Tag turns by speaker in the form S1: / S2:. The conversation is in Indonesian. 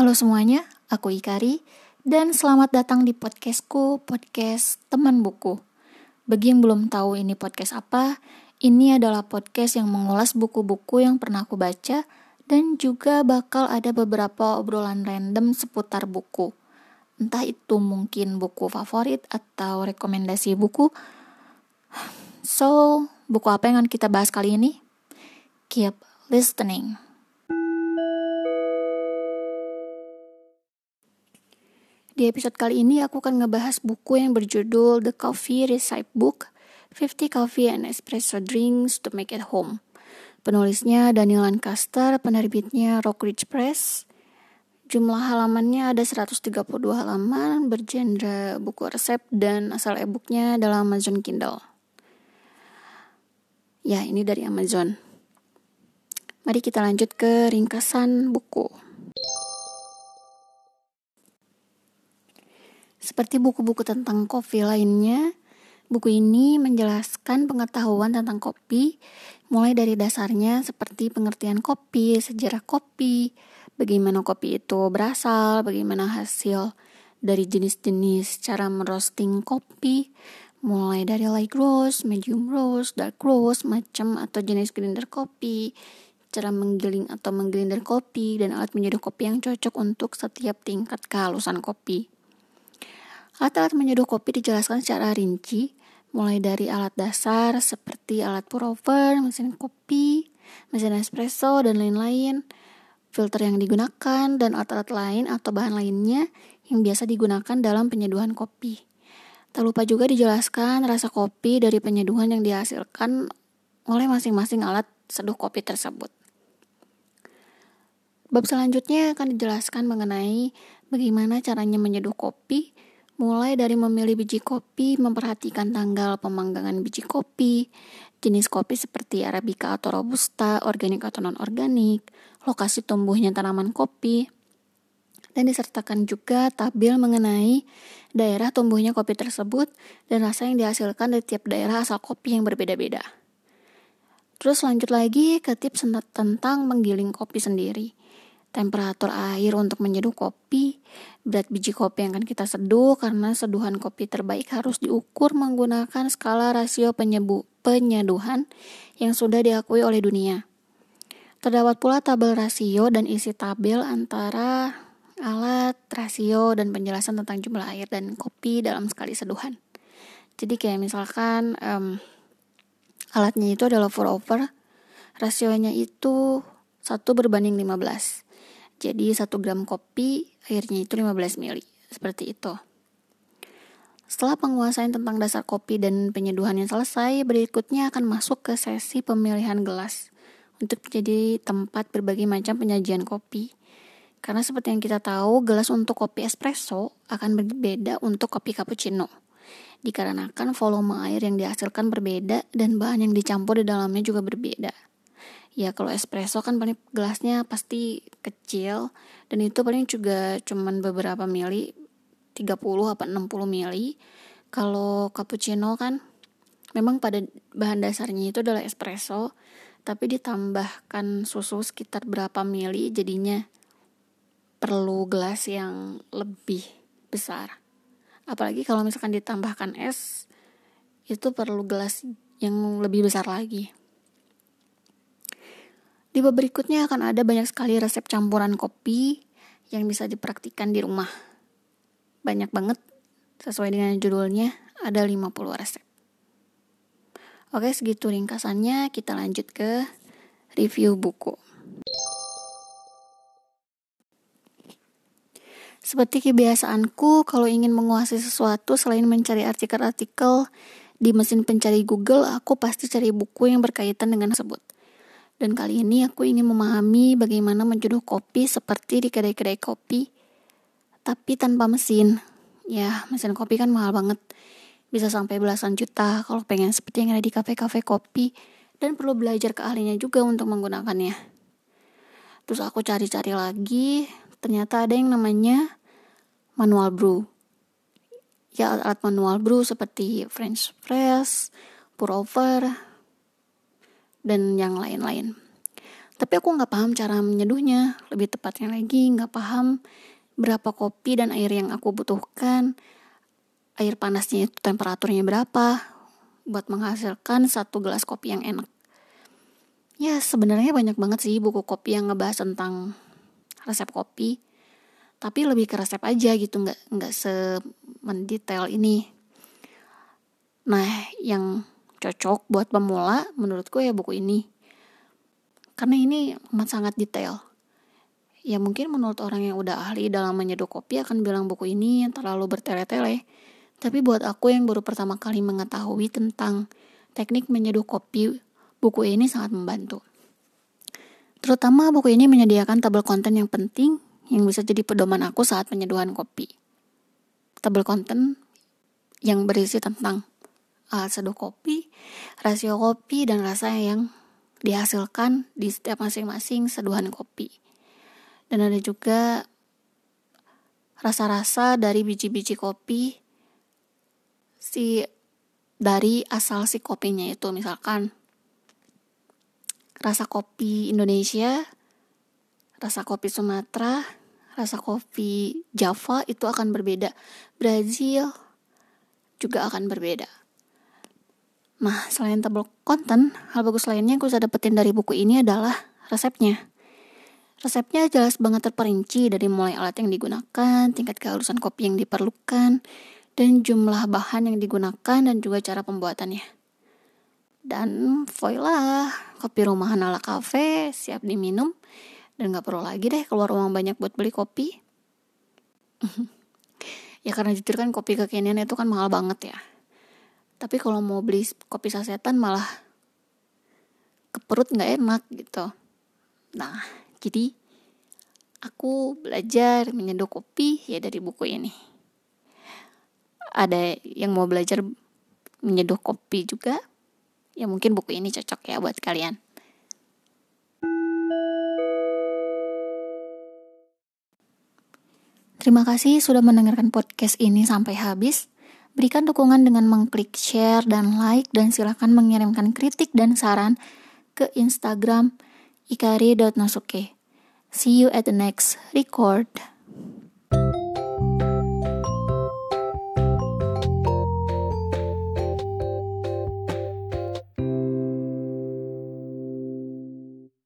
S1: Halo semuanya, aku Ikari dan selamat datang di podcastku, podcast teman buku. Bagi yang belum tahu ini podcast apa, ini adalah podcast yang mengulas buku-buku yang pernah aku baca dan juga bakal ada beberapa obrolan random seputar buku. Entah itu mungkin buku favorit atau rekomendasi buku. So, buku apa yang akan kita bahas kali ini? Keep listening. Di episode kali ini aku akan ngebahas buku yang berjudul The Coffee Recipe Book 50 Coffee and Espresso Drinks to Make at Home. Penulisnya Daniel Lancaster, penerbitnya Rockridge Press. Jumlah halamannya ada 132 halaman, bergenre buku resep dan asal e-booknya dalam Amazon Kindle. Ya, ini dari Amazon. Mari kita lanjut ke ringkasan buku. Seperti buku-buku tentang kopi lainnya, buku ini menjelaskan pengetahuan tentang kopi, mulai dari dasarnya seperti pengertian kopi, sejarah kopi, bagaimana kopi itu berasal, bagaimana hasil dari jenis-jenis cara merosting kopi, mulai dari light roast, medium roast, dark roast, macam atau jenis grinder kopi, cara menggiling atau menggrinder kopi, dan alat menyeduh kopi yang cocok untuk setiap tingkat kehalusan kopi. Alat-alat menyeduh kopi dijelaskan secara rinci, mulai dari alat dasar seperti alat pour over, mesin kopi, mesin espresso, dan lain-lain, filter yang digunakan, dan alat-alat lain atau bahan lainnya yang biasa digunakan dalam penyeduhan kopi. Tak lupa juga dijelaskan rasa kopi dari penyeduhan yang dihasilkan oleh masing-masing alat seduh kopi tersebut. Bab selanjutnya akan dijelaskan mengenai bagaimana caranya menyeduh kopi, Mulai dari memilih biji kopi, memperhatikan tanggal pemanggangan biji kopi, jenis kopi seperti Arabica atau Robusta, organik atau non-organik, lokasi tumbuhnya tanaman kopi, dan disertakan juga tabel mengenai daerah tumbuhnya kopi tersebut dan rasa yang dihasilkan dari tiap daerah asal kopi yang berbeda-beda. Terus lanjut lagi ke tips tentang menggiling kopi sendiri temperatur air untuk menyeduh kopi, berat biji kopi yang akan kita seduh karena seduhan kopi terbaik harus diukur menggunakan skala rasio penyebu, penyeduhan yang sudah diakui oleh dunia. Terdapat pula tabel rasio dan isi tabel antara alat, rasio, dan penjelasan tentang jumlah air dan kopi dalam sekali seduhan. Jadi kayak misalkan um, alatnya itu adalah pour over, rasionya itu 1 berbanding 15. Jadi 1 gram kopi airnya itu 15 ml. Seperti itu. Setelah penguasaan tentang dasar kopi dan penyeduhan yang selesai, berikutnya akan masuk ke sesi pemilihan gelas untuk menjadi tempat berbagai macam penyajian kopi. Karena seperti yang kita tahu, gelas untuk kopi espresso akan berbeda untuk kopi cappuccino. Dikarenakan volume air yang dihasilkan berbeda dan bahan yang dicampur di dalamnya juga berbeda ya kalau espresso kan paling gelasnya pasti kecil dan itu paling juga cuman beberapa mili 30 apa 60 mili. Kalau cappuccino kan memang pada bahan dasarnya itu adalah espresso tapi ditambahkan susu sekitar berapa mili jadinya perlu gelas yang lebih besar. Apalagi kalau misalkan ditambahkan es itu perlu gelas yang lebih besar lagi di bab berikutnya akan ada banyak sekali resep campuran kopi yang bisa dipraktikkan di rumah. Banyak banget, sesuai dengan judulnya, ada 50 resep. Oke, segitu ringkasannya. Kita lanjut ke review buku. Seperti kebiasaanku, kalau ingin menguasai sesuatu selain mencari artikel-artikel di mesin pencari Google, aku pasti cari buku yang berkaitan dengan tersebut. Dan kali ini aku ingin memahami bagaimana menjodoh kopi seperti di kedai-kedai kopi, tapi tanpa mesin. Ya, mesin kopi kan mahal banget. Bisa sampai belasan juta kalau pengen seperti yang ada di kafe-kafe kopi dan perlu belajar keahliannya juga untuk menggunakannya. Terus aku cari-cari lagi, ternyata ada yang namanya manual brew. Ya, alat manual brew seperti French press, pour over, dan yang lain-lain. Tapi aku nggak paham cara menyeduhnya. Lebih tepatnya lagi nggak paham berapa kopi dan air yang aku butuhkan. Air panasnya itu temperaturnya berapa buat menghasilkan satu gelas kopi yang enak. Ya sebenarnya banyak banget sih buku kopi yang ngebahas tentang resep kopi. Tapi lebih ke resep aja gitu, nggak nggak semendetail ini. Nah, yang cocok buat pemula menurutku ya buku ini karena ini amat sangat detail. Ya mungkin menurut orang yang udah ahli dalam menyeduh kopi akan bilang buku ini terlalu bertele-tele. Tapi buat aku yang baru pertama kali mengetahui tentang teknik menyeduh kopi, buku ini sangat membantu. Terutama buku ini menyediakan tabel konten yang penting yang bisa jadi pedoman aku saat penyeduhan kopi. Tabel konten yang berisi tentang alat seduh kopi, rasio kopi, dan rasa yang dihasilkan di setiap masing-masing seduhan kopi. Dan ada juga rasa-rasa dari biji-biji kopi si dari asal si kopinya itu misalkan rasa kopi Indonesia, rasa kopi Sumatera, rasa kopi Java itu akan berbeda. Brazil juga akan berbeda. Nah, selain tabel konten, hal bagus lainnya yang bisa dapetin dari buku ini adalah resepnya. Resepnya jelas banget terperinci dari mulai alat yang digunakan, tingkat kehalusan kopi yang diperlukan, dan jumlah bahan yang digunakan dan juga cara pembuatannya. Dan voila, kopi rumahan ala cafe siap diminum dan gak perlu lagi deh keluar uang banyak buat beli kopi. ya karena jujur kan kopi kekinian itu kan mahal banget ya tapi kalau mau beli kopi sasetan malah ke perut nggak enak gitu. Nah jadi aku belajar menyeduh kopi ya dari buku ini. Ada yang mau belajar menyeduh kopi juga? Ya mungkin buku ini cocok ya buat kalian. Terima kasih sudah mendengarkan podcast ini sampai habis. Berikan dukungan dengan mengklik share dan like dan silakan mengirimkan kritik dan saran ke Instagram ikari.nasuke. See you at the next record.